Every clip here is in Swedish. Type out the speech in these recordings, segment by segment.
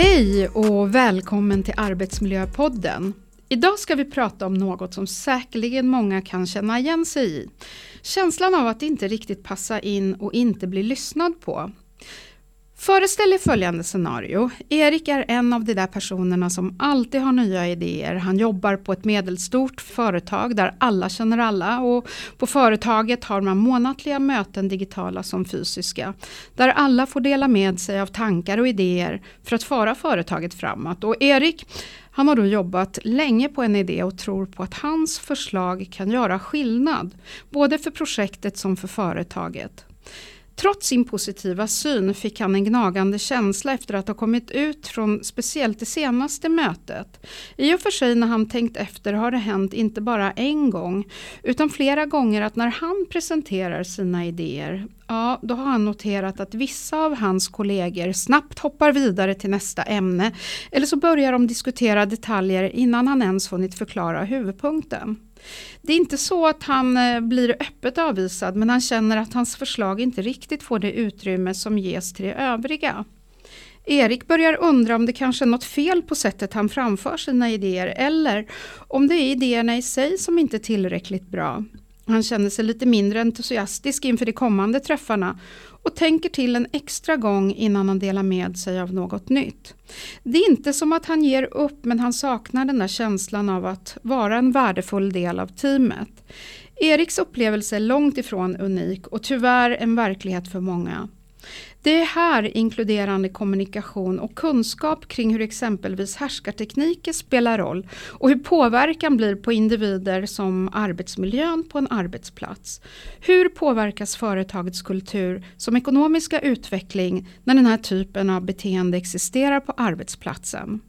Hej och välkommen till Arbetsmiljöpodden. Idag ska vi prata om något som säkerligen många kan känna igen sig i. Känslan av att inte riktigt passa in och inte bli lyssnad på. Föreställ er följande scenario. Erik är en av de där personerna som alltid har nya idéer. Han jobbar på ett medelstort företag där alla känner alla och på företaget har man månatliga möten digitala som fysiska. Där alla får dela med sig av tankar och idéer för att föra företaget framåt. Och Erik han har då jobbat länge på en idé och tror på att hans förslag kan göra skillnad. Både för projektet som för företaget. Trots sin positiva syn fick han en gnagande känsla efter att ha kommit ut från speciellt det senaste mötet. I och för sig när han tänkt efter har det hänt inte bara en gång utan flera gånger att när han presenterar sina idéer Ja, då har han noterat att vissa av hans kollegor snabbt hoppar vidare till nästa ämne eller så börjar de diskutera detaljer innan han ens hunnit förklara huvudpunkten. Det är inte så att han eh, blir öppet avvisad men han känner att hans förslag inte riktigt får det utrymme som ges till de övriga. Erik börjar undra om det kanske är något fel på sättet han framför sina idéer eller om det är idéerna i sig som inte är tillräckligt bra. Han känner sig lite mindre entusiastisk inför de kommande träffarna och tänker till en extra gång innan han delar med sig av något nytt. Det är inte som att han ger upp men han saknar den där känslan av att vara en värdefull del av teamet. Eriks upplevelse är långt ifrån unik och tyvärr en verklighet för många. Det är här inkluderande kommunikation och kunskap kring hur exempelvis härskartekniker spelar roll och hur påverkan blir på individer som arbetsmiljön på en arbetsplats. Hur påverkas företagets kultur som ekonomiska utveckling när den här typen av beteende existerar på arbetsplatsen?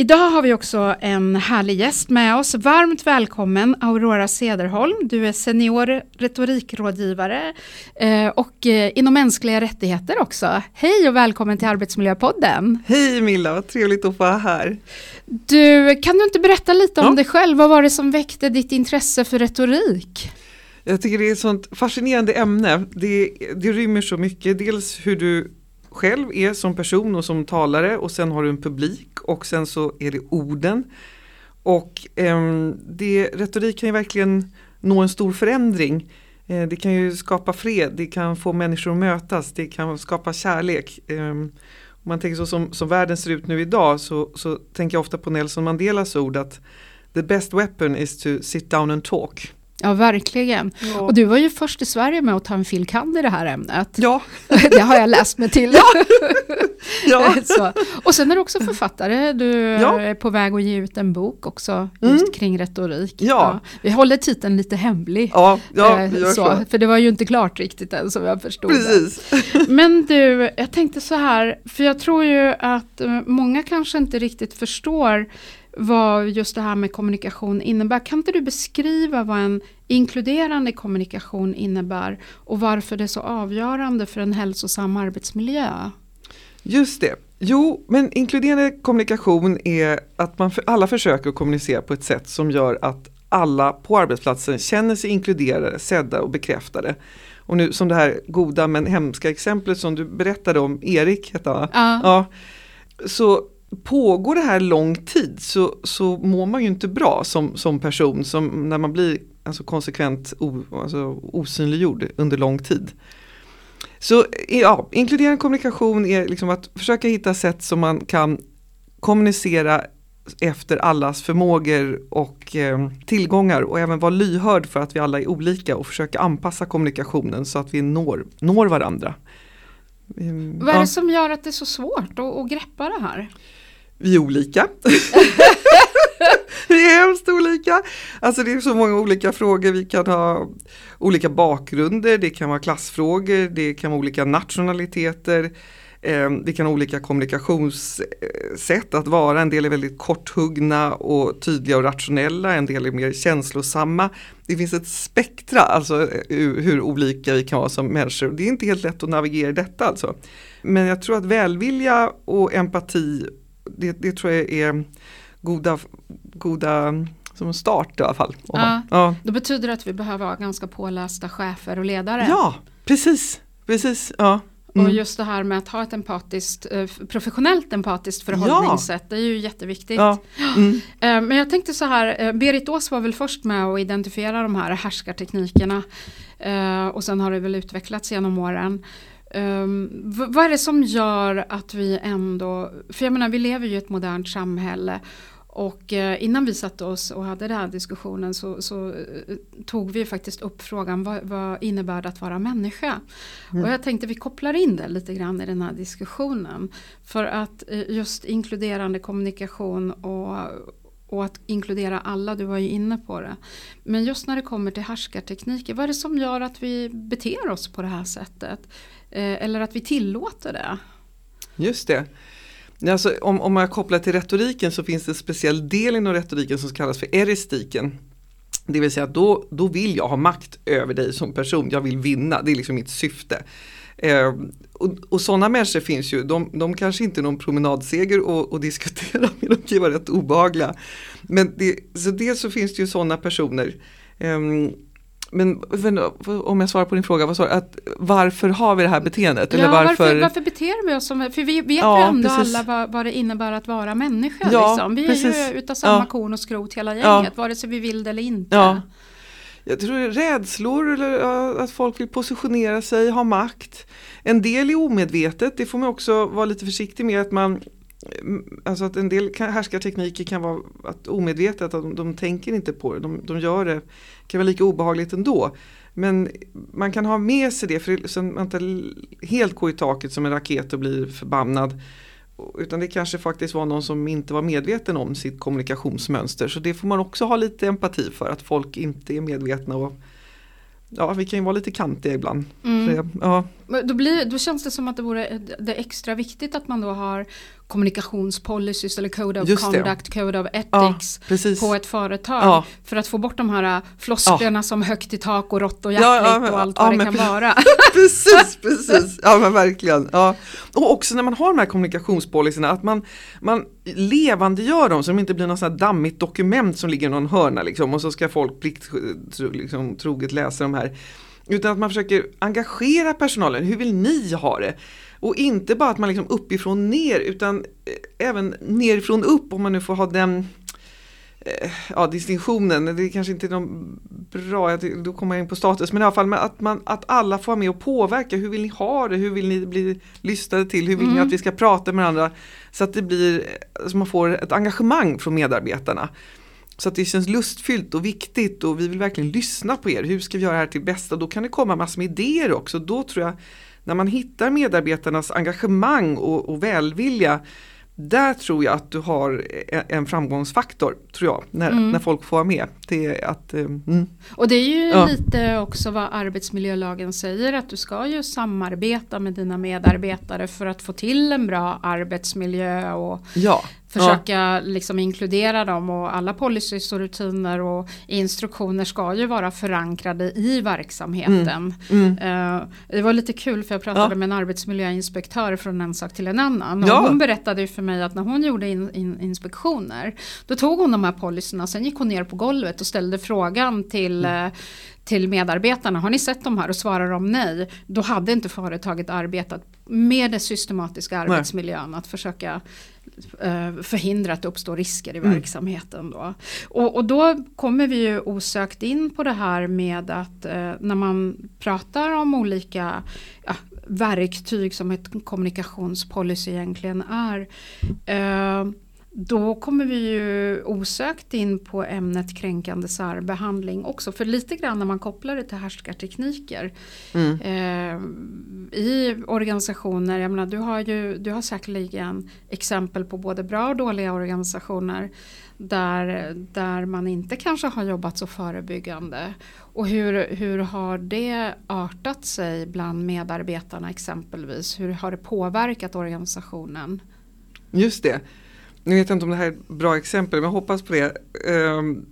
Idag har vi också en härlig gäst med oss. Varmt välkommen Aurora Sederholm. Du är senior retorikrådgivare eh, och eh, inom mänskliga rättigheter också. Hej och välkommen till Arbetsmiljöpodden. Hej Milla, vad trevligt att få vara här. Du, kan du inte berätta lite om ja. dig själv? Vad var det som väckte ditt intresse för retorik? Jag tycker det är ett sånt fascinerande ämne. Det, det rymmer så mycket. Dels hur du själv är som person och som talare och sen har du en publik och sen så är det orden. Och eh, det, retorik kan ju verkligen nå en stor förändring. Eh, det kan ju skapa fred, det kan få människor att mötas, det kan skapa kärlek. Eh, om man tänker så som, som världen ser ut nu idag så, så tänker jag ofta på Nelson Mandelas ord att the best weapon is to sit down and talk. Ja, verkligen. Ja. Och du var ju först i Sverige med att ta en filkand i det här ämnet. Ja. det har jag läst mig till. Ja. ja. Så. Och sen är du också författare. Du ja. är på väg att ge ut en bok också just mm. kring retorik. Ja. ja. Vi håller titeln lite hemlig. Ja, ja eh, så, så. För det var ju inte klart riktigt än som jag förstod Precis. det. Men du, jag tänkte så här, för jag tror ju att eh, många kanske inte riktigt förstår vad just det här med kommunikation innebär. Kan inte du beskriva vad en inkluderande kommunikation innebär och varför det är så avgörande för en hälsosam arbetsmiljö? Just det. Jo, men inkluderande kommunikation är att man för alla försöker kommunicera på ett sätt som gör att alla på arbetsplatsen känner sig inkluderade, sedda och bekräftade. Och nu som det här goda men hemska exemplet som du berättade om, Erik hette han ja. ja. Så pågår det här lång tid så, så mår man ju inte bra som, som person som när man blir alltså konsekvent o, alltså osynliggjord under lång tid. Så ja, inkluderande kommunikation är liksom att försöka hitta sätt som man kan kommunicera efter allas förmågor och eh, tillgångar och även vara lyhörd för att vi alla är olika och försöka anpassa kommunikationen så att vi når, når varandra. Vad är det som gör att det är så svårt att, att greppa det här? Vi är olika. vi är hemskt olika. Alltså det är så många olika frågor. Vi kan ha olika bakgrunder, det kan vara klassfrågor, det kan vara olika nationaliteter. Eh, vi kan ha olika kommunikationssätt att vara. En del är väldigt korthuggna och tydliga och rationella, en del är mer känslosamma. Det finns ett spektra, alltså hur, hur olika vi kan vara som människor. Det är inte helt lätt att navigera i detta alltså. Men jag tror att välvilja och empati det, det tror jag är goda, goda som start i alla fall. Ja, ja. Då betyder det att vi behöver ha ganska pålästa chefer och ledare. Ja, precis. precis ja. Och mm. just det här med att ha ett empatiskt, eh, professionellt empatiskt förhållningssätt, ja. det är ju jätteviktigt. Ja. Mm. Eh, men jag tänkte så här, Berit Ås var väl först med att identifiera de här härskarteknikerna. Och sen har det väl utvecklats genom åren. Vad är det som gör att vi ändå, för jag menar vi lever ju i ett modernt samhälle och eh, innan vi satte oss och hade den här diskussionen så, så eh, tog vi faktiskt upp frågan vad, vad innebär det att vara människa? Mm. Och jag tänkte vi kopplar in det lite grann i den här diskussionen. För att eh, just inkluderande kommunikation och, och att inkludera alla, du var ju inne på det. Men just när det kommer till härskartekniker, vad är det som gör att vi beter oss på det här sättet? Eh, eller att vi tillåter det? Just det. Alltså, om, om man kopplar till retoriken så finns det en speciell del inom retoriken som kallas för eristiken. Det vill säga att då, då vill jag ha makt över dig som person, jag vill vinna, det är liksom mitt syfte. Eh, och, och sådana människor finns ju, de, de kanske inte är någon promenadseger att diskutera med, de kan vara rätt obehagliga. Men det, så dels så finns det ju sådana personer. Eh, men om jag svarar på din fråga, vad sa att varför har vi det här beteendet? Ja, eller varför... Varför, varför beter vi oss som, för vi vet ja, ju ändå precis. alla vad, vad, det innebär att vara människa. Ja, liksom. Vi precis. är ju utav samma ja. korn och skrot hela gänget, ja. vare sig vi vill det eller inte. Ja. Jag tror rädslor eller att folk vill positionera sig, ha makt. En del är omedvetet, det får man också vara lite försiktig med att man Alltså att en del härskartekniker kan vara att omedvetet, att de, de tänker inte på det, de, de gör det. kan vara lika obehagligt ändå. Men man kan ha med sig det för så man inte helt går i taket som en raket och blir förbannad. Utan det kanske faktiskt var någon som inte var medveten om sitt kommunikationsmönster. Så det får man också ha lite empati för, att folk inte är medvetna och Ja, vi kan ju vara lite kantiga ibland. Mm. ja. då, blir, då känns det som att det vore det extra viktigt att man då har kommunikationspolicies eller code of Just conduct, det. code of ethics ja, på ett företag. Ja. För att få bort de här äh, flosklerna ja. som högt i tak och rått och hjärtligt och allt vad det kan vara. precis, precis, ja men verkligen. Ja. Och också när man har de här kommunikationspolicyerna att man, man levandegör dem så de inte blir något sånt dammigt dokument som ligger i någon hörna liksom, och så ska folk plikt, liksom, troget läsa de här. Utan att man försöker engagera personalen, hur vill ni ha det? Och inte bara att man liksom uppifrån ner utan eh, även nerifrån upp om man nu får ha den eh, ja, distinktionen, det är kanske inte är någon bra, då kommer jag in på status, men i alla fall att, man, att alla får vara med och påverka, hur vill ni ha det, hur vill ni bli lyssnade till, hur vill mm. ni att vi ska prata med varandra? Så att det blir, så man får ett engagemang från medarbetarna. Så att det känns lustfyllt och viktigt och vi vill verkligen lyssna på er, hur ska vi göra det här till bästa? Då kan det komma massor med idéer också, då tror jag när man hittar medarbetarnas engagemang och, och välvilja där tror jag att du har en framgångsfaktor, tror jag, när, mm. när folk får vara med. Det är att, eh, mm. Och det är ju ja. lite också vad arbetsmiljölagen säger, att du ska ju samarbeta med dina medarbetare för att få till en bra arbetsmiljö och ja försöka ja. liksom inkludera dem och alla policies och rutiner och instruktioner ska ju vara förankrade i verksamheten. Mm. Mm. Uh, det var lite kul för jag pratade ja. med en arbetsmiljöinspektör från en sak till en annan. Och ja. Hon berättade för mig att när hon gjorde in, in, inspektioner då tog hon de här policyerna sen gick hon ner på golvet och ställde frågan till, mm till medarbetarna, har ni sett de här? Och svarar de nej, då hade inte företaget arbetat med den systematiska arbetsmiljön, nej. att försöka förhindra att det uppstår risker i mm. verksamheten. Då. Och, och, då kommer vi ju osökt in på det här med att uh, när man pratar om olika ja, verktyg som ett kommunikationspolicy egentligen är uh, då kommer vi ju osökt in på ämnet kränkande särbehandling också. För lite grann när man kopplar det till härskartekniker. Mm. Eh, I organisationer, jag menar du har ju du har säkerligen exempel på både bra och dåliga organisationer. Där, där man inte kanske har jobbat så förebyggande. Och hur, hur har det artat sig bland medarbetarna exempelvis? Hur har det påverkat organisationen? Just det. Nu vet jag inte om det här är ett bra exempel men jag hoppas på det. Um,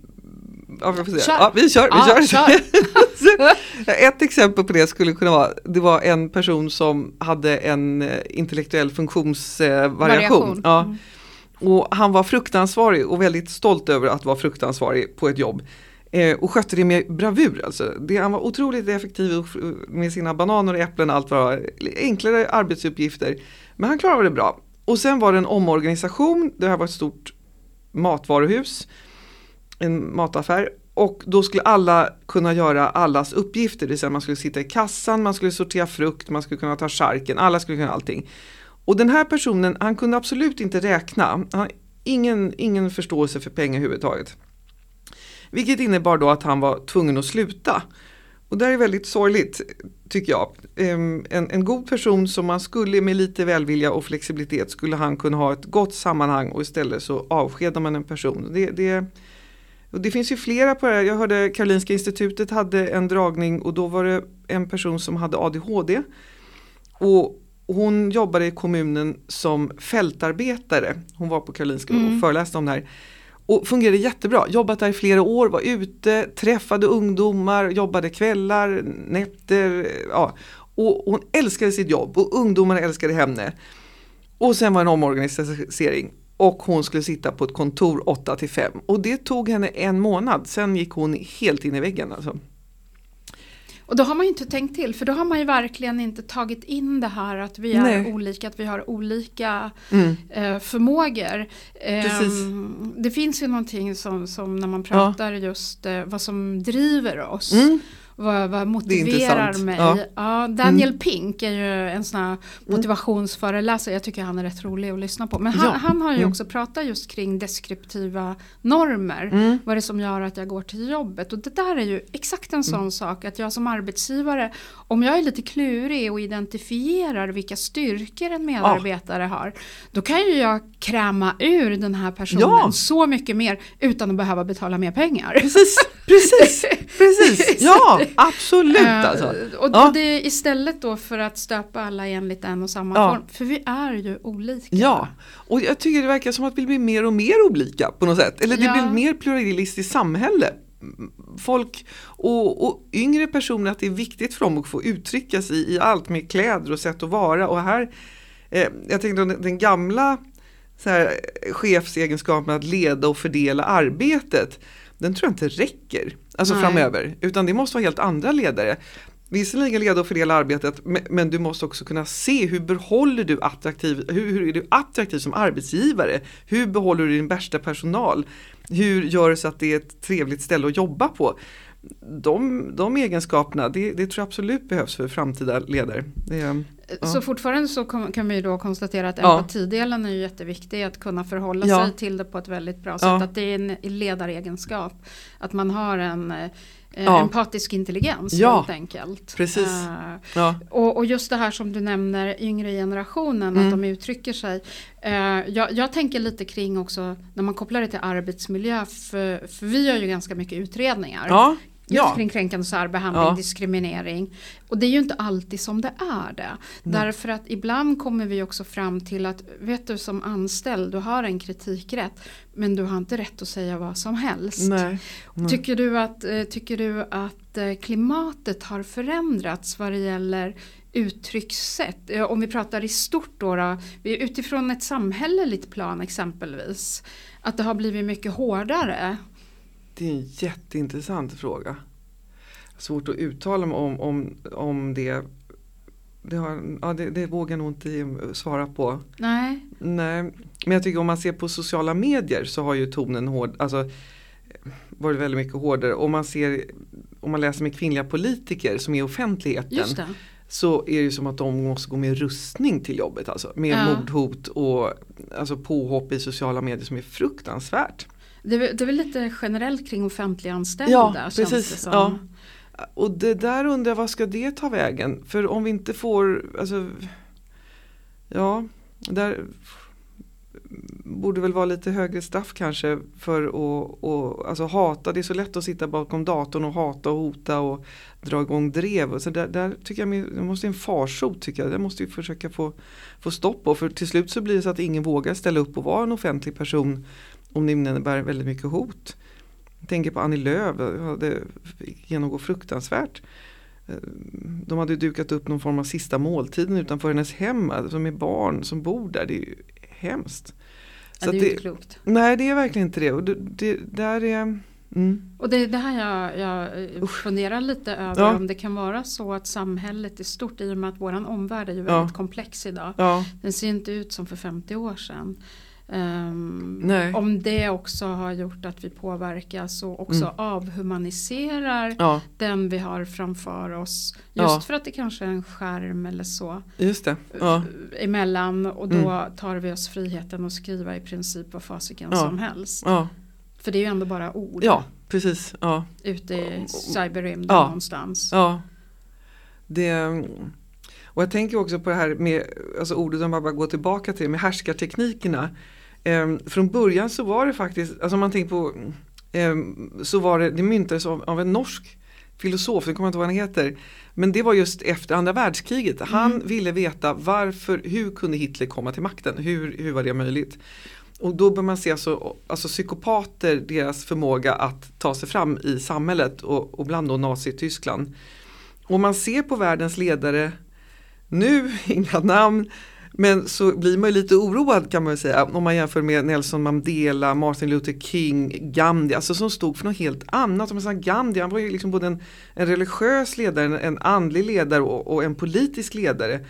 ja, vi, får se. Kör. Ja, vi kör. Vi ja, kör. ett exempel på det skulle kunna vara, det var en person som hade en eh, intellektuell funktionsvariation. Ja. Mm. Och han var fruktansvarig och väldigt stolt över att vara fruktansvarig på ett jobb. Eh, och skötte det med bravur. Alltså. Det, han var otroligt effektiv med sina bananer och äpplen och allt vad. Enklare arbetsuppgifter. Men han klarade det bra. Och sen var det en omorganisation. Det här var ett stort matvaruhus. En mataffär. Och då skulle alla kunna göra allas uppgifter. Det vill säga man skulle sitta i kassan, man skulle sortera frukt, man skulle kunna ta charken. Alla skulle kunna allting. Och den här personen, han kunde absolut inte räkna. Han ingen, ingen förståelse för pengar överhuvudtaget. Vilket innebar då att han var tvungen att sluta. Och det här är väldigt sorgligt tycker jag. En, en god person som man skulle med lite välvilja och flexibilitet skulle han kunna ha ett gott sammanhang och istället så avskedar man en person. Det, det, och det finns ju flera på det här. Jag hörde Karolinska institutet hade en dragning och då var det en person som hade ADHD. Och hon jobbade i kommunen som fältarbetare. Hon var på Karolinska mm. och föreläste om det här. Och fungerade jättebra, jobbat där i flera år, var ute, träffade ungdomar, jobbade kvällar, nätter. Ja. Och hon älskade sitt jobb och ungdomarna älskade henne. Och sen var det en omorganisering och hon skulle sitta på ett kontor 8 till 5 och det tog henne en månad, sen gick hon helt in i väggen. Alltså. Och då har man ju inte tänkt till för då har man ju verkligen inte tagit in det här att vi är Nej. olika, att vi har olika mm. eh, förmågor. Eh, det finns ju någonting som, som när man pratar ja. just eh, vad som driver oss. Mm vad, vad motiverar mig. Ja. ja Daniel mm. Pink är ju en sån här mm. motivationsföreläsare. Jag tycker han är rätt rolig att lyssna på. Men han, ja. han har ju mm. också pratat just kring deskriptiva normer. Mm. Vad är det som gör att jag går till jobbet. Och det där är ju exakt en sån mm. sak. Att jag som arbetsgivare, om jag är lite klurig och identifierar vilka styrkor en medarbetare ja. har. Då kan ju jag kräma ur den här personen så mycket mer utan att behöva betala mer pengar. Precis, precis, precis. Ja, absolut uh, alltså. Och ja. det är istället då för att stöpa alla enligt en och samma ja. form. För vi är ju olika. Ja, och jag tycker det verkar som att vi blir mer och mer olika på något sätt. Eller det ja. blir mer pluralistiskt samhälle. Folk och, och, yngre personer att det är viktigt för dem att få uttrycka sig i allt med kläder och sätt att vara. Och här, eh, jag tänkte den, den gamla så här, chefsegenskapen att leda och fördela arbetet den tror jag inte räcker alltså framöver. Utan det måste vara helt andra ledare. Visserligen leda och fördela arbetet men du måste också kunna se hur behåller du attraktiv, hur, hur är du attraktiv som arbetsgivare? Hur behåller du din bästa personal? Hur gör du så att det är ett trevligt ställe att jobba på? De, de egenskaperna, det, det tror jag absolut behövs för framtida ledare. Det, ja. Så fortfarande så kan vi då konstatera att empatidelen är jätteviktig. Att kunna förhålla ja. sig till det på ett väldigt bra sätt. Att det är en ledaregenskap. Att man har en eh, ja. empatisk intelligens ja. helt enkelt. Precis. Uh, ja. och, och, just det här som du nämner, yngre generationen, mm. att de uttrycker sig. Uh, jag, jag, tänker lite kring också när man kopplar det till arbetsmiljö, för, för vi gör ju ganska mycket utredningar ja. Just kring kränkande särbehandling, ja. diskriminering. Och det är ju inte alltid som det är det. Nej. Därför att ibland kommer vi också fram till att, vet du som anställd, du har en kritikrätt. Men du har inte rätt att säga vad som helst. Nej. Nej. Tycker, du att, eh, tycker du att eh, klimatet har förändrats vad det gäller uttryckssätt? Eh, om vi pratar i stort då, då utifrån ett samhälleligt plan exempelvis. Att det har blivit mycket hårdare. Det är en jätteintressant fråga. Svårt att uttala mig om, om, om det. Det, har, ja, det, det vågar jag nog inte svara på. Nej. Nej. Men jag tycker om man ser på sociala medier så har ju tonen hård, alltså, varit väldigt mycket hårdare. Om man, ser, om man läser med kvinnliga politiker som är i offentligheten så är det som att de måste gå med rustning till jobbet. Alltså, med ja. mordhot och alltså, påhopp i sociala medier som är fruktansvärt. Det, det är väl lite generellt kring offentliganställda. Ja, precis. Ja. Och det där undrar jag, vad ska det ta vägen? För om vi inte får, alltså, ja, där borde väl vara lite högre straff kanske för att och, alltså hata. Det är så lätt att sitta bakom datorn och hata och hota och dra igång drev. Så där, där tycker jag det måste en farsot tycker jag. Det måste vi försöka få, få stopp på. För till slut så blir det så att ingen vågar ställa upp och vara en offentlig person om det innebär väldigt mycket hot. Jag tänker på Annie Lööf, hade genomgå fruktansvärt. De hade dukat upp någon form av sista måltiden utanför hennes hem, alltså med barn som bor där. Det är ju hemskt. Ja, det är ju inte klokt. Nej det är verkligen inte det. Och det, det där är, Mm. Och det är det här jag, jag eh, funderar lite över Ja. om det kan vara så att samhället är stort i och med att våran omvärld är ju Ja. väldigt komplex idag. Ja, Den ser inte ut som för 50 år sedan. Nej. Om det också har gjort att vi påverkas och också Mm. avhumaniserar ja, den vi har framför oss. Just Ja. för att det kanske är en skärm eller så just det. Ja, emellan och då Mm. tar vi oss friheten att skriva i princip vad fasiken Ja. som helst. För det är ju ändå bara ord ja precis. Ja, ute i cyberrymden någonstans. ja. Det, och jag tänker också på det här med alltså ordet som man bara går tillbaka till med härskarteknikerna. Ehm, från början så var det faktiskt, alltså om man tänker på, ehm, så var det, det myntades av, av en norsk filosof, jag kommer inte ihåg vad han heter. Men det var just efter andra världskriget. Han Mm. ville veta varför, hur kunde Hitler komma till makten? Hur, hur var det möjligt? Och då bör man se alltså, alltså psykopater, deras förmåga att ta sig fram i samhället och, och bland då Nazityskland. Och man ser på världens ledare nu, inga namn, men så blir man ju lite oroad kan man ju säga om man jämför med Nelson Mandela, Martin Luther King, Gandhi, alltså som stod för något helt annat. Om man Gandhi, han var ju liksom både en, en religiös ledare, en, en andlig ledare och, och en politisk ledare.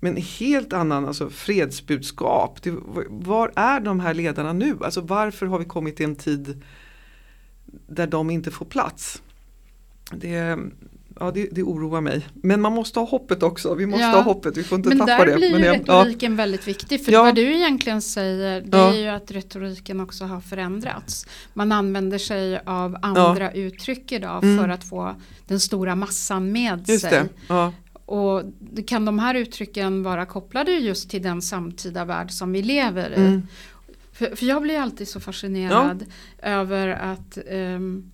Men helt annan alltså fredsbudskap. Det, var är de här ledarna nu? Alltså varför har vi kommit till en tid där de inte får plats? Det, ja, det, det oroar mig. Men man måste ha hoppet också. Vi måste Ja. ha hoppet, vi får inte Men tappa där det. blir ju Men jag- ja, retoriken väldigt viktig. För Ja. vad du egentligen säger det är ju att retoriken också har förändrats. Man använder sig av andra uttryck idag Mm. för att få den stora massan med just sig. Och kan de här uttrycken vara kopplade just till den samtida värld som vi lever i? mm, För, för jag blir alltid så fascinerad över att ehm,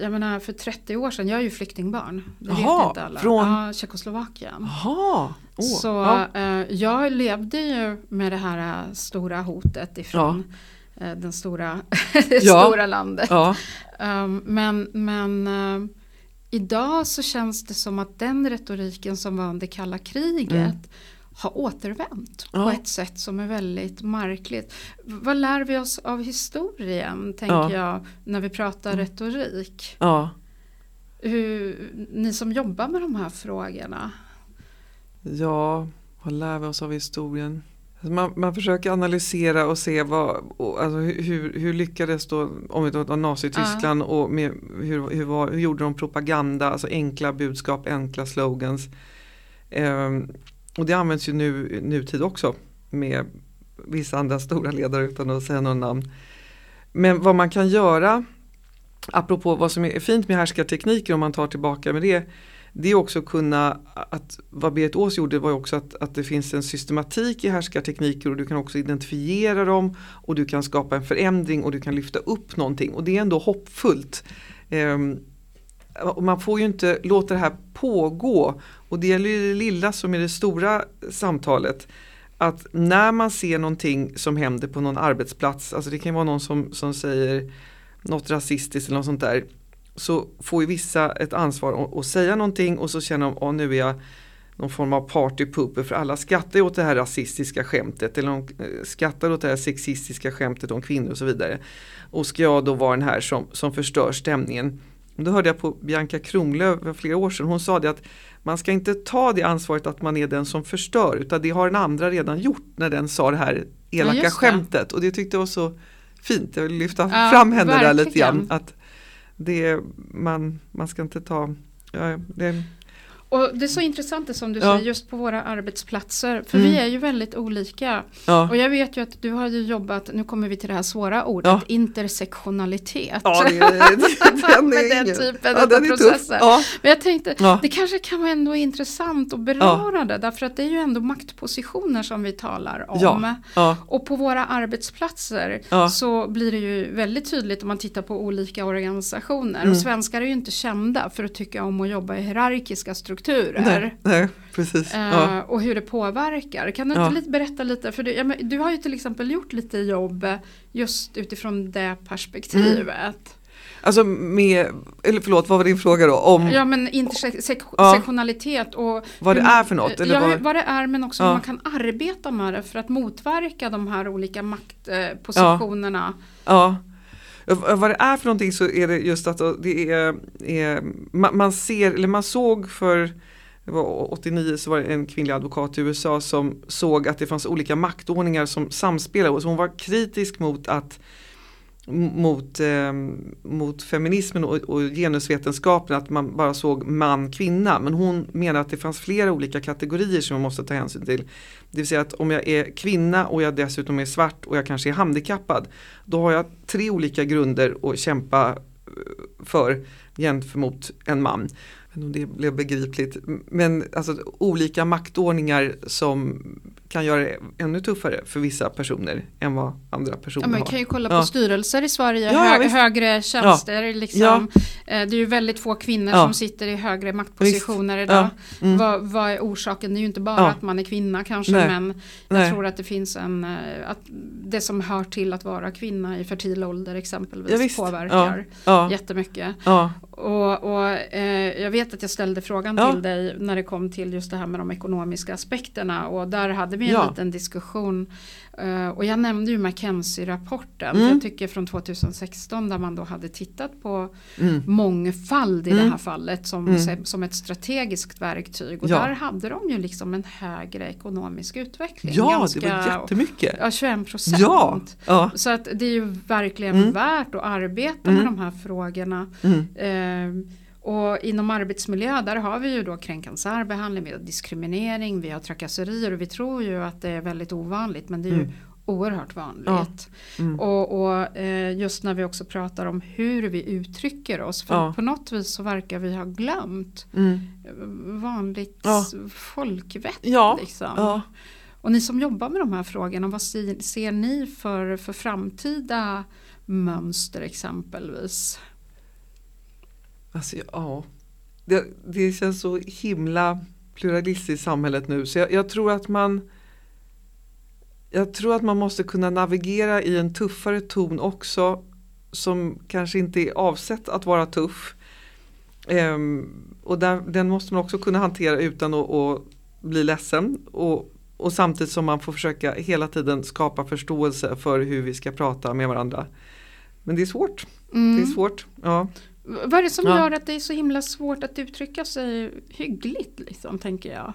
jag menar för 30 år sedan, jag är ju flyktingbarn. Det Jaha, vet inte alla. från- Ja, Tjeckoslovakien. Jaha, Åh, Så ja. eh, jag levde ju med det här eh, stora hotet ifrån eh, den stora, det Ja. stora landet. ja, Um, men men eh, idag så känns det som att den retoriken som var under kalla kriget Mm. Har återvänt på Ja. ett sätt som är väldigt märkligt. Vad lär vi oss av historien, tänker Ja. jag, när vi pratar Mm. retorik? ja. Hur, ni som jobbar med de här frågorna. Ja, vad lär vi oss av historien? Alltså Man, man försöker analysera och se vad, och, alltså hur, hur, lyckades då, om vi tar Nazityskland och med, hur, hur, var, hur gjorde de propaganda, alltså enkla budskap, enkla slogans. Ehm, och det används ju nu nutid också med vissa andra stora ledare utan att säga några namn. Men vad man kan göra, apropå vad som är fint med härskartekniker om man tar tillbaka med det, det är också kunna, att vad Berit Ås gjorde var ju också att, att det finns en systematik i härskartekniker och du kan också identifiera dem och du kan skapa en förändring och du kan lyfta upp någonting och det är ändå hoppfullt. Ehm, man får ju inte låta det här pågå och det gäller ju det lilla som är det stora samtalet. Att när man ser någonting som händer på någon arbetsplats, alltså det kan vara någon som, som säger något rasistiskt eller något sånt där så får ju vissa ett ansvar att, säga någonting och så känner de, att nu är jag någon form av partypooper för alla skrattar ju åt det här rasistiska skämtet eller de eh, skrattar åt det här sexistiska skämtet om kvinnor och så vidare. Och ska jag då vara den här som, som förstör stämningen. Då hörde jag på Bianca Kronlöf för flera år sedan, hon sa det att man ska inte ta det ansvaret att man är den som förstör utan det har den andra redan gjort när den sa det här elaka det. skämtet och det tyckte jag var så fint, jag vill lyfta Ja, fram henne där lite verkligen. grann. Att det, man, man ska inte ta, ja, det, Och det är så intressant det som du Ja. säger just på våra arbetsplatser. För Mm. vi är ju väldigt olika. ja. Och jag vet ju att du har ju jobbat, nu kommer vi till det här svåra ordet, Ja. intersektionalitet. Ja, det, den Med är den ingen- typen av är processer. Men jag tänkte, det kanske kan vara ändå intressant att beröra det. Därför att det är ju ändå maktpositioner som vi talar om. Och på våra arbetsplatser så blir det ju väldigt tydligt om man tittar på olika organisationer. Mm. Och svenskar är ju inte kända för att tycka om att jobba i hierarkiska strukturer. Nej, nej, precis. Eh, Ja. Och hur det påverkar. Kan du Ja. inte lite berätta lite? För du, ja, du har ju till exempel gjort lite jobb eh, just utifrån det perspektivet. Alltså med, eller förlåt, vad var din fråga då? Om Ja men intersektionalitet och vad det är för något? Eller ja, vad, vad det är men också Ja. hur man kan arbeta med det för att motverka de här olika maktpositionerna. ja. Vad det är för någonting så är det just att det är, är man, man ser, eller man såg för det var 89 så var det en kvinnlig advokat i USA som såg att det fanns olika maktordningar som samspelade. Så hon var kritisk mot att mot, eh, mot feminismen och, och genusvetenskapen att man bara såg man kvinna. Men hon menar att det fanns flera olika kategorier som man måste ta hänsyn till. Det vill säga att om jag är kvinna och jag dessutom är svart och jag kanske är handikappad. Då har jag tre olika grunder att kämpa eh, för gentemot en man Men det blev begripligt. Men alltså olika maktordningar som kan göra det ännu tuffare för vissa personer än vad andra personer ja, man har. kan ju kolla på ja. styrelser i Sverige, ja, hö högre tjänster. Ja. Liksom. Det är ju väldigt få kvinnor som sitter i högre maktpositioner visst. idag. Mm. Vad, vad, är orsaken? Det är ju inte bara att man är kvinna kanske Nej. men jag Nej. tror att det finns en, eh, att det som hör till att vara kvinna i fertil ålder exempelvis påverkar ja. jättemycket. Och, och eh, jag vet att jag ställde frågan till dig när det kom till just det här med de ekonomiska aspekterna och där hade vi en ja. liten diskussion uh, och jag nämnde ju McKenzie-rapporten mm. jag tycker från 2016 där man då hade tittat på mm. mångfald i mm. det här fallet som, mm. som ett strategiskt verktyg och ja. där hade de ju liksom en högre ekonomisk utveckling. Ja, Ganska, det var jättemycket. Ja, 21 procent. Ja. ja. Så att det är ju verkligen mm. värt att arbeta med mm. de här frågorna. Uh, och inom arbetsmiljö där har vi ju då kränkande särbehandling, vi har diskriminering, vi har trakasserier och vi tror ju att det är väldigt ovanligt men det är ju mm. oerhört vanligt. Ja. Mm. Och, och eh, just när vi också pratar om hur vi uttrycker oss för ja. på något vis så verkar vi ha glömt mm. vanligt ja. folkvett. Ja. Liksom. Och ni som jobbar med de här frågorna, vad ser, ser ni för, för framtida mönster exempelvis? Alltså, ja. Det, det känns så himla pluralistiskt i samhället nu så jag, jag, tror att man jag tror att man måste kunna navigera i en tuffare ton också som kanske inte är avsett att vara tuff. Um, och där, den måste man också kunna hantera utan att, att bli ledsen och, och samtidigt som man får försöka hela tiden skapa förståelse för hur vi ska prata med varandra. Men det är svårt. Mm. Det är svårt. Ja. Vad är det som ja. gör att det är så himla svårt att uttrycka sig hyggligt liksom, tänker jag?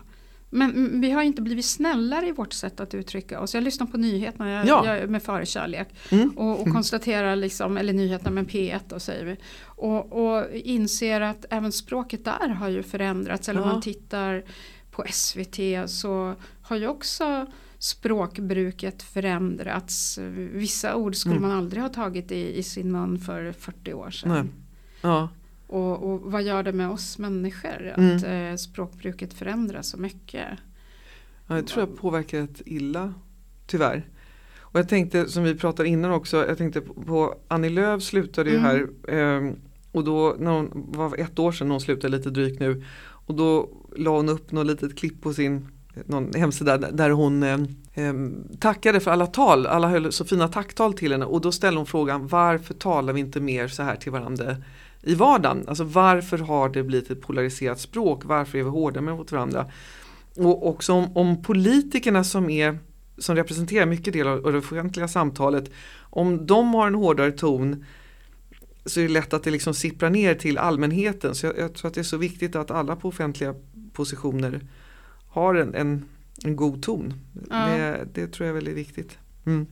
Men vi har inte blivit snällare i vårt sätt att uttrycka oss. Jag lyssnar på nyheterna jag, ja. jag, med förkärlek. Mm. Och, och konstaterar, liksom, eller nyheterna med P1 då säger vi. Och, och inser att även språket där har ju förändrats. Eller ja. om man tittar på SVT så har ju också språkbruket förändrats. Vissa ord skulle mm. man aldrig ha tagit i, i sin mun för 40 år sedan. Nej. Ja. Och, och, vad gör det med oss människor att mm. eh, språkbruket förändras så mycket? Ja, jag tror jag påverkar rätt illa, tyvärr. Och jag tänkte, som vi pratade innan också, jag tänkte på, Annie Lööf slutade ju mm. här eh, och då när hon var ett år sedan hon slutade lite drygt nu och då la hon upp något litet klipp på sin någon hemsida där hon eh, tackade för alla tal, alla höll så fina tacktal till henne och då ställde hon frågan varför talar vi inte mer så här till varandra i vardagen. Alltså varför har det blivit ett polariserat språk? Varför är vi hårda mot varandra? Och också om, om politikerna som, är, som representerar mycket del av det offentliga samtalet, om de har en hårdare ton så är det lätt att det liksom sipprar ner till allmänheten. Så jag, jag tror att det är så viktigt att alla på offentliga positioner har en, en, en god ton. Ja. Det, det, tror jag är väldigt viktigt. Mm.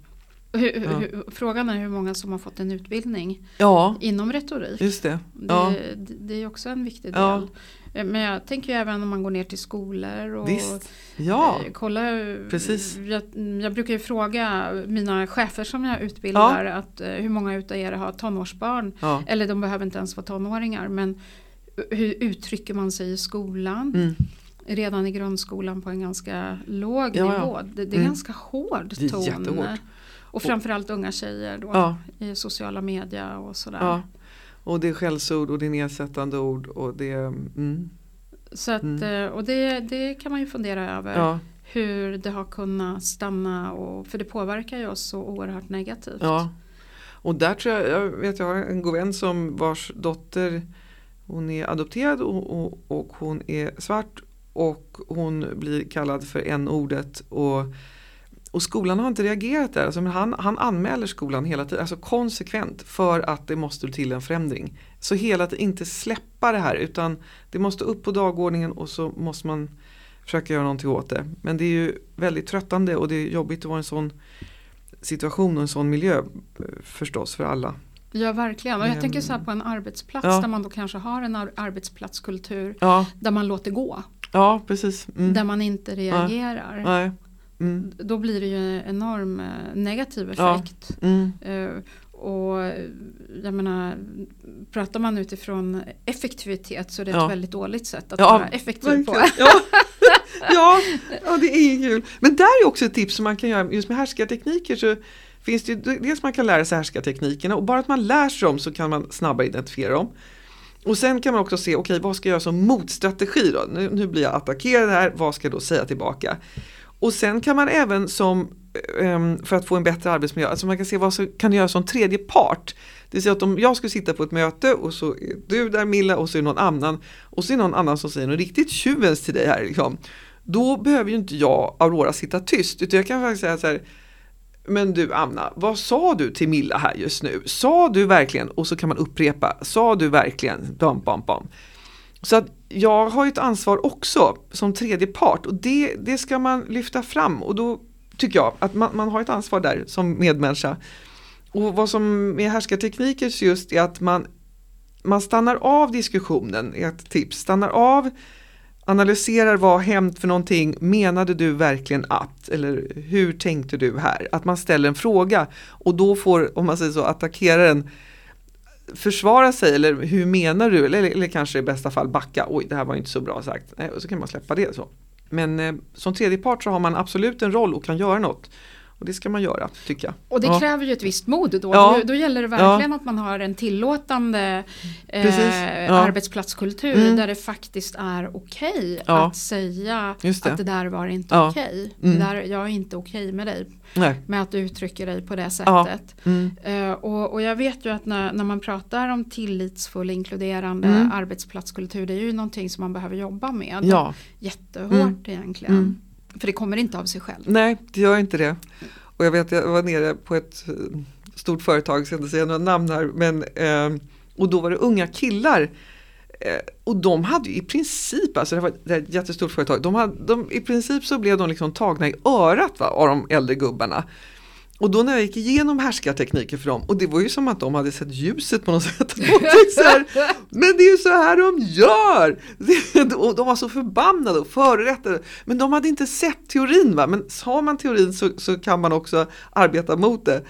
Hur, ja. hur, frågan är hur många som har fått en utbildning ja. inom retorik. Just det. Ja. Det, det, är också en viktig del. Eh, men jag tänker även om man går ner till skolor och Visst. Ja. Eh, kolla. Precis. Jag, jag, brukar ju fråga mina chefer som jag utbildar att eh, hur många utav er har tonårsbarn. Eller de behöver inte ens vara tonåringar. Men hur uttrycker man sig i skolan? Mm redan i grundskolan på en ganska låg ja, nivå. Det, det är mm. ganska hård ton. Det är jättehårt. Och framförallt unga tjejer då ja. i sociala medier och sådär. Ja. Och det är skällsord och det är nedsättande ord och det mm. Så att, mm. Eh, och det, det kan man ju fundera över. Ja. Hur det har kunnat stanna och, för det påverkar ju oss så oerhört negativt. Ja. Och där tror jag, jag vet jag har en god vän som vars dotter hon är adopterad och, och, och hon är svart och hon blir kallad för en ordet och Och skolan har inte reagerat där. Alltså, men han, han anmäler skolan hela tiden, alltså konsekvent för att det måste till en förändring. Så hela tiden inte släppa det här utan det måste upp på dagordningen och så måste man försöka göra någonting åt det. Men det är ju väldigt tröttande och det är jobbigt att vara i en sån situation och en sån miljö eh, förstås för alla. Ja verkligen och jag tänker så här på en arbetsplats ja. där man då kanske har en arbetsplatskultur ja. där man låter gå. Ja precis. Mm. Där man inte reagerar. Nej. Mm. Då blir det ju en enorm eh, negativ effekt. Ja. Mm. Uh, och jag menar, pratar man utifrån effektivitet så är det ett väldigt dåligt sätt att vara effektiv på. ja, ja, det är kul. Men där är också ett tips som man kan göra just med härskartekniker. Så finns det dels man kan lära sig härskarteknikerna och bara att man lär sig dem så kan man snabbare identifiera dem. Och sen kan man också se, okej okay, vad ska jag göra som motstrategi då? Nu, nu blir jag attackerad här, vad ska jag då säga tillbaka? Och sen kan man även som, ehm, för att få en bättre arbetsmiljö, alltså man kan se vad som kan göra som tredje part. Det vill säga att om jag skulle sitta på ett möte och så är du där Milla och så är någon annan och så är någon annan som säger något riktigt tjuvens till dig här. Liksom. Då behöver ju inte jag, Aurora, sitta tyst utan jag kan faktiskt säga så här men du Anna, vad sa du till Milla här just nu? Sa du verkligen? Och så kan man upprepa, sa du verkligen? Bam, bam, bam. Så att jag har ett ansvar också som tredje part och det, det ska man lyfta fram och då tycker jag att man, man har ett ansvar där som medmänniska. Och vad som är härskartekniker just är att man, man stannar av diskussionen, är ett tips, stannar av analyserar vad har hänt för någonting, menade du verkligen att, eller hur tänkte du här? Att man ställer en fråga och då får, om man säger så, attackeraren försvara sig eller hur menar du? Eller, eller kanske i bästa fall backa, oj det här var inte så bra sagt. Eh, och så kan man släppa det så. Men eh, som tredje part så har man absolut en roll och kan göra något. Och det ska man göra, tycker jag. Och det ja. kräver ju ett visst mod då. Ja. Då, då gäller det verkligen ja. att man har en tillåtande eh, arbetsplatskultur mm. där det faktiskt är okej okay att säga det. att det där var inte okej. Okay. Mm. jag är inte okej okay med dig. Nej. Med att du uttrycker dig på det sättet. Mm. Uh, och, och, jag vet ju att när, när man pratar om tillitsfull inkluderande mm. arbetsplatskultur det är ju någonting som man behöver jobba med. Ja. Jättehårt mm. egentligen. För det kommer inte av sig själv. Nej, det gör inte det. Och jag vet, jag var nere på ett eh, stort företag, jag ska inte säga några namn här, men, eh, och då var det unga killar eh, och de hade ju i princip, alltså det var ett jättestort företag, de hade, de, i princip så blev de liksom tagna i örat va, av de äldre gubbarna. Och då när jag gick igenom härskartekniker för dem och det var ju som att de hade sett ljuset på något sätt. så här, men det är ju så här de gör! Och de var så förbannade och förorättade. Men de hade inte sett teorin. Va? Men har man teorin så, så kan man också arbeta mot det.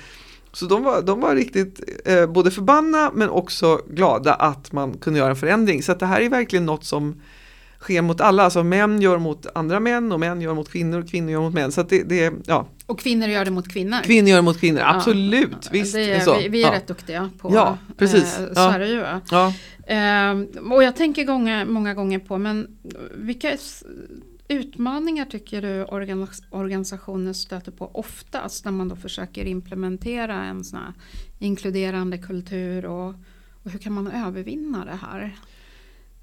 Så de var, de var riktigt eh, både förbannade men också glada att man kunde göra en förändring. Så det här är verkligen något som sker mot alla. Alltså män gör mot andra män och män gör mot kvinnor och kvinnor gör mot män. Så det, det, ja. Och kvinnor gör det mot kvinnor. Kvinnor gör det mot kvinnor, absolut. Ja, visst, är. Vi, vi är ja. rätt duktiga på ja, precis. Eh, så är det ju. Ja. Eh, och jag tänker gånger, många gånger på, men vilka utmaningar tycker du organisationer stöter på oftast när man då försöker implementera en sån inkluderande kultur och, och hur kan man övervinna det här?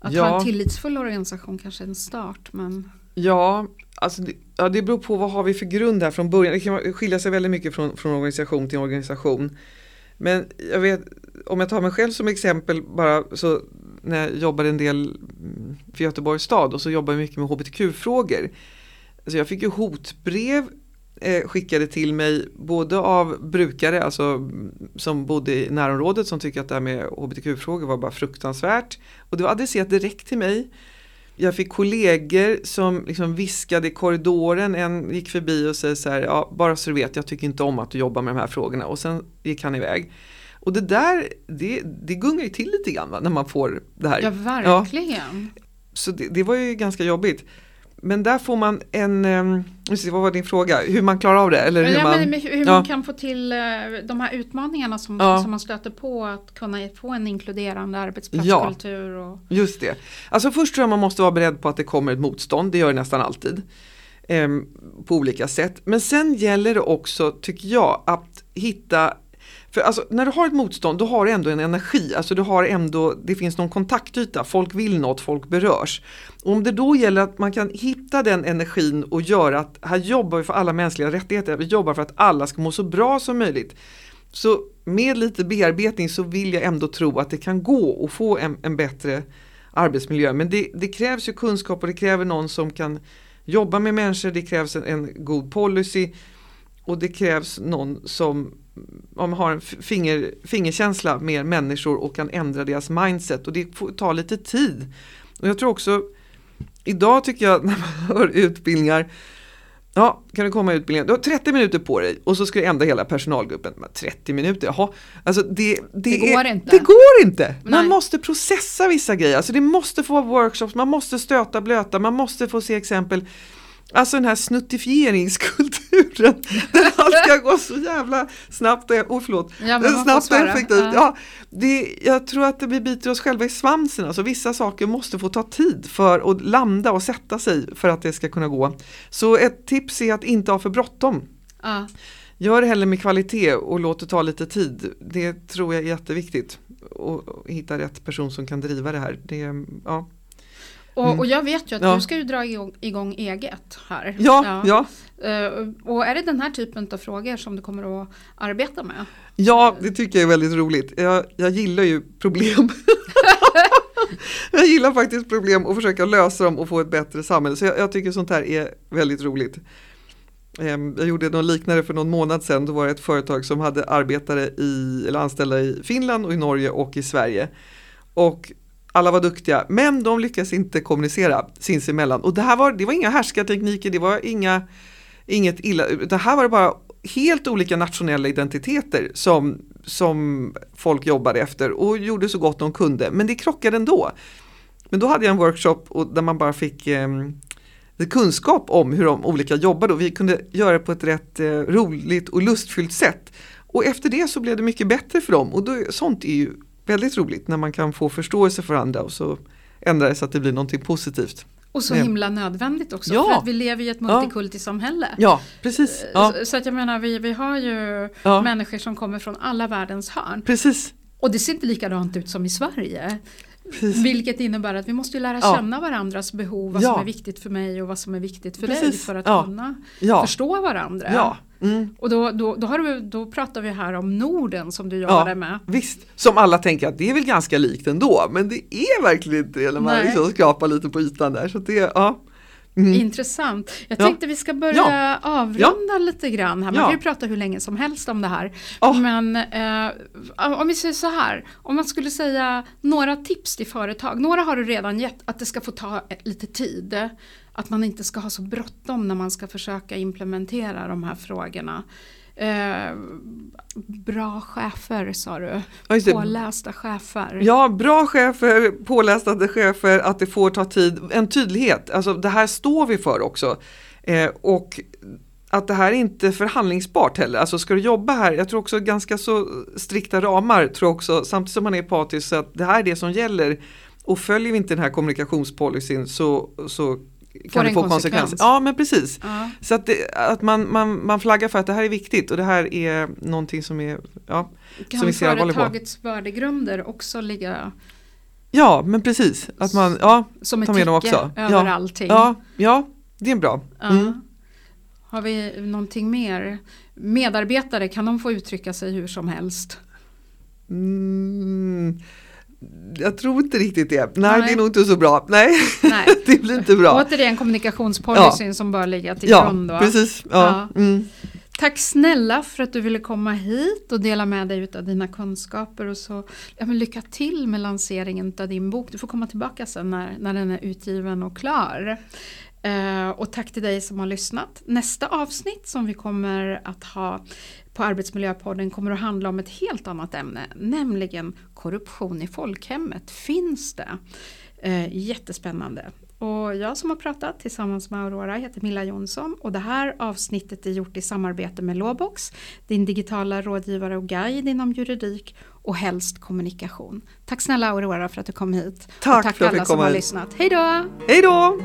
Att ja. ha en tillitsfull organisation kanske är en start men Ja, alltså det, ja, det beror på vad har vi för grund här från början. Det kan skilja sig väldigt mycket från, från organisation till organisation. Men jag vet, om jag tar mig själv som exempel bara så när jag jobbade en del för Göteborgs stad och så jobbade jag mycket med hbtq-frågor. Alltså jag fick ju hotbrev eh, skickade till mig både av brukare alltså, som bodde i närområdet som tycker att det här med hbtq-frågor var bara fruktansvärt. Och det var adresserat direkt till mig. Jag fick kollegor som liksom viskade i korridoren, en gick förbi och säger så här, ja, bara så du vet, jag tycker inte om att du jobbar med de här frågorna och sen gick han iväg. Och det där, det, det gungar ju till lite grann va, när man får det här. Ja, verkligen. Ja. Så det, det, var ju ganska jobbigt. Men där får man en, um, vad var din fråga, hur man klarar av det? Eller hur, ja, man, hur ja. man kan få till uh, de här utmaningarna som, ja. som man stöter på att kunna få en inkluderande arbetsplatskultur. Och... just det. Alltså först tror jag man måste vara beredd på att det kommer ett motstånd, det gör det nästan alltid. Um, på olika sätt. Men sen gäller det också, tycker jag, att hitta för alltså, när du har ett motstånd då har du ändå en energi, alltså du har ändå, det finns någon kontaktyta, folk vill något, folk berörs. Och om det då gäller att man kan hitta den energin och göra att här jobbar vi för alla mänskliga rättigheter, vi jobbar för att alla ska må så bra som möjligt. Så med lite bearbetning så vill jag ändå tro att det kan gå att få en, en bättre arbetsmiljö. Men det, det, krävs ju kunskap och det kräver någon som kan jobba med människor, det krävs en, en god policy och det krävs någon som om har en finger, fingerkänsla med människor och kan ändra deras mindset och det får ta lite tid. Och jag tror också, idag tycker jag när man hör utbildningar Ja, kan du komma i utbildningen? Du har 30 minuter på dig och så ska du ändra hela personalgruppen. 30 minuter, jaha. Alltså det, det, det går är, inte. Det går inte! Man Nej. måste processa vissa grejer. Alltså det måste få vara workshops, man måste stöta blöta, man måste få se exempel. Alltså den här snuttifieringskulturen. Där allt ska gå så jävla snabbt och, oh, förlåt, ja, snabbt och effektivt. Ja. ja. det, jag tror att vi biter oss själva i svansen. Alltså, vissa saker måste få ta tid för att landa och sätta sig för att det ska kunna gå. Så ett tips är att inte ha för bråttom. Ja. Gör det hellre med kvalitet och låt det ta lite tid. Det tror jag är jätteviktigt. Och hitta rätt person som kan driva det här. Det, ja. Och, mm. och, jag vet ju att ja. du ska ju dra igång, igång eget här. Ja, ja. ja. Uh, och är det den här typen av frågor som du kommer att arbeta med? Ja, det tycker jag är väldigt roligt. Jag, jag gillar ju problem. jag gillar faktiskt problem och försöka lösa dem och få ett bättre samhälle. Så jag, jag tycker sånt här är väldigt roligt. Um, jag gjorde något liknande för någon månad sedan. Då var det ett företag som hade arbetare i, eller anställda i Finland och i Norge och i Sverige. Och alla var duktiga, men de lyckades inte kommunicera sinsemellan. Och det här var, det var inga härskartekniker, det var inga, inget illa, det här var det bara helt olika nationella identiteter som, som folk jobbade efter och gjorde så gott de kunde. Men det krockade ändå. Men då hade jag en workshop och där man bara fick eh, kunskap om hur de olika jobbade och vi kunde göra det på ett rätt eh, roligt och lustfyllt sätt. Och efter det så blev det mycket bättre för dem och då, sånt är ju väldigt roligt när man kan få förståelse för andra och så ändra det så att det blir någonting positivt. Och så himla nödvändigt också ja. för att vi lever i ett multikulti-samhälle. Ja, precis. Eh, ja. Så, så, att jag menar vi, vi har ju ja. människor som kommer från alla världens hörn. Precis. Och det ser inte likadant ut som i Sverige. Precis. Vilket innebär att vi måste lära känna varandras behov, vad som är viktigt för mig och vad som är viktigt för Precis. dig för att kunna förstå varandra. Mm. Och då, då, då, har du, då pratar vi här om Norden som du jobbade ja, med. Visst, som alla tänker att det är väl ganska likt ändå, men det är verkligen inte det när man liksom skrapar lite på ytan där. Så det, ja. Mm. Intressant. Jag ja. tänkte vi ska börja ja. avrunda ja. lite grann här. Man kan ju prata hur länge som helst om det här. Oh. Men eh, om vi säger så här, om man skulle säga några tips till företag. Några har du redan gett, att det ska få ta lite tid att man inte ska ha så bråttom när man ska försöka implementera de här frågorna. Eh, bra chefer sa du, ja, pålästa chefer. Ja, bra chefer, pålästa chefer, att det får ta tid, en tydlighet, alltså det här står vi för också. Eh, och att det här är inte förhandlingsbart heller, alltså ska du jobba här, jag tror också ganska så strikta ramar, tror också, samtidigt som man är empatisk, så att det här är det som gäller. Och följer vi inte den här kommunikationspolicyn så, så kan det få konsekvenser. Konsekvens. Ja men precis. Ja. Så att, det, att man, man, man flaggar för att det här är viktigt och det här är någonting som är ja, Kan som vi ser företagets värdegrunder också ligga Ja men precis, att man ja, som tar med dem också. över ja. allting. Ja, ja, det är bra. Mm. Har vi någonting mer? Medarbetare, kan de få uttrycka sig hur som helst? Mm jag tror inte riktigt det. Nej, Nej, det är nog inte så bra. Nej, Nej. det blir inte bra. Återigen kommunikationspolicyn ja. som bör ligga till ja, grund. Då. Precis. Ja. ja. Mm. Tack snälla för att du ville komma hit och dela med dig av dina kunskaper. Och så, ja, men lycka till med lanseringen av din bok. Du får komma tillbaka sen när, när den är utgiven och klar. Uh, och tack till dig som har lyssnat. Nästa avsnitt som vi kommer att ha på Arbetsmiljöpodden kommer att handla om ett helt annat ämne, nämligen korruption i folkhemmet. Finns det? Uh, jättespännande. Och jag som har pratat tillsammans med Aurora heter Milla Jonsson och det här avsnittet är gjort i samarbete med Låbox, din digitala rådgivare och guide inom juridik och helst kommunikation. Tack snälla Aurora för att du kom hit. Tack, och tack för alla som har lyssnat. Hej då! Hej då!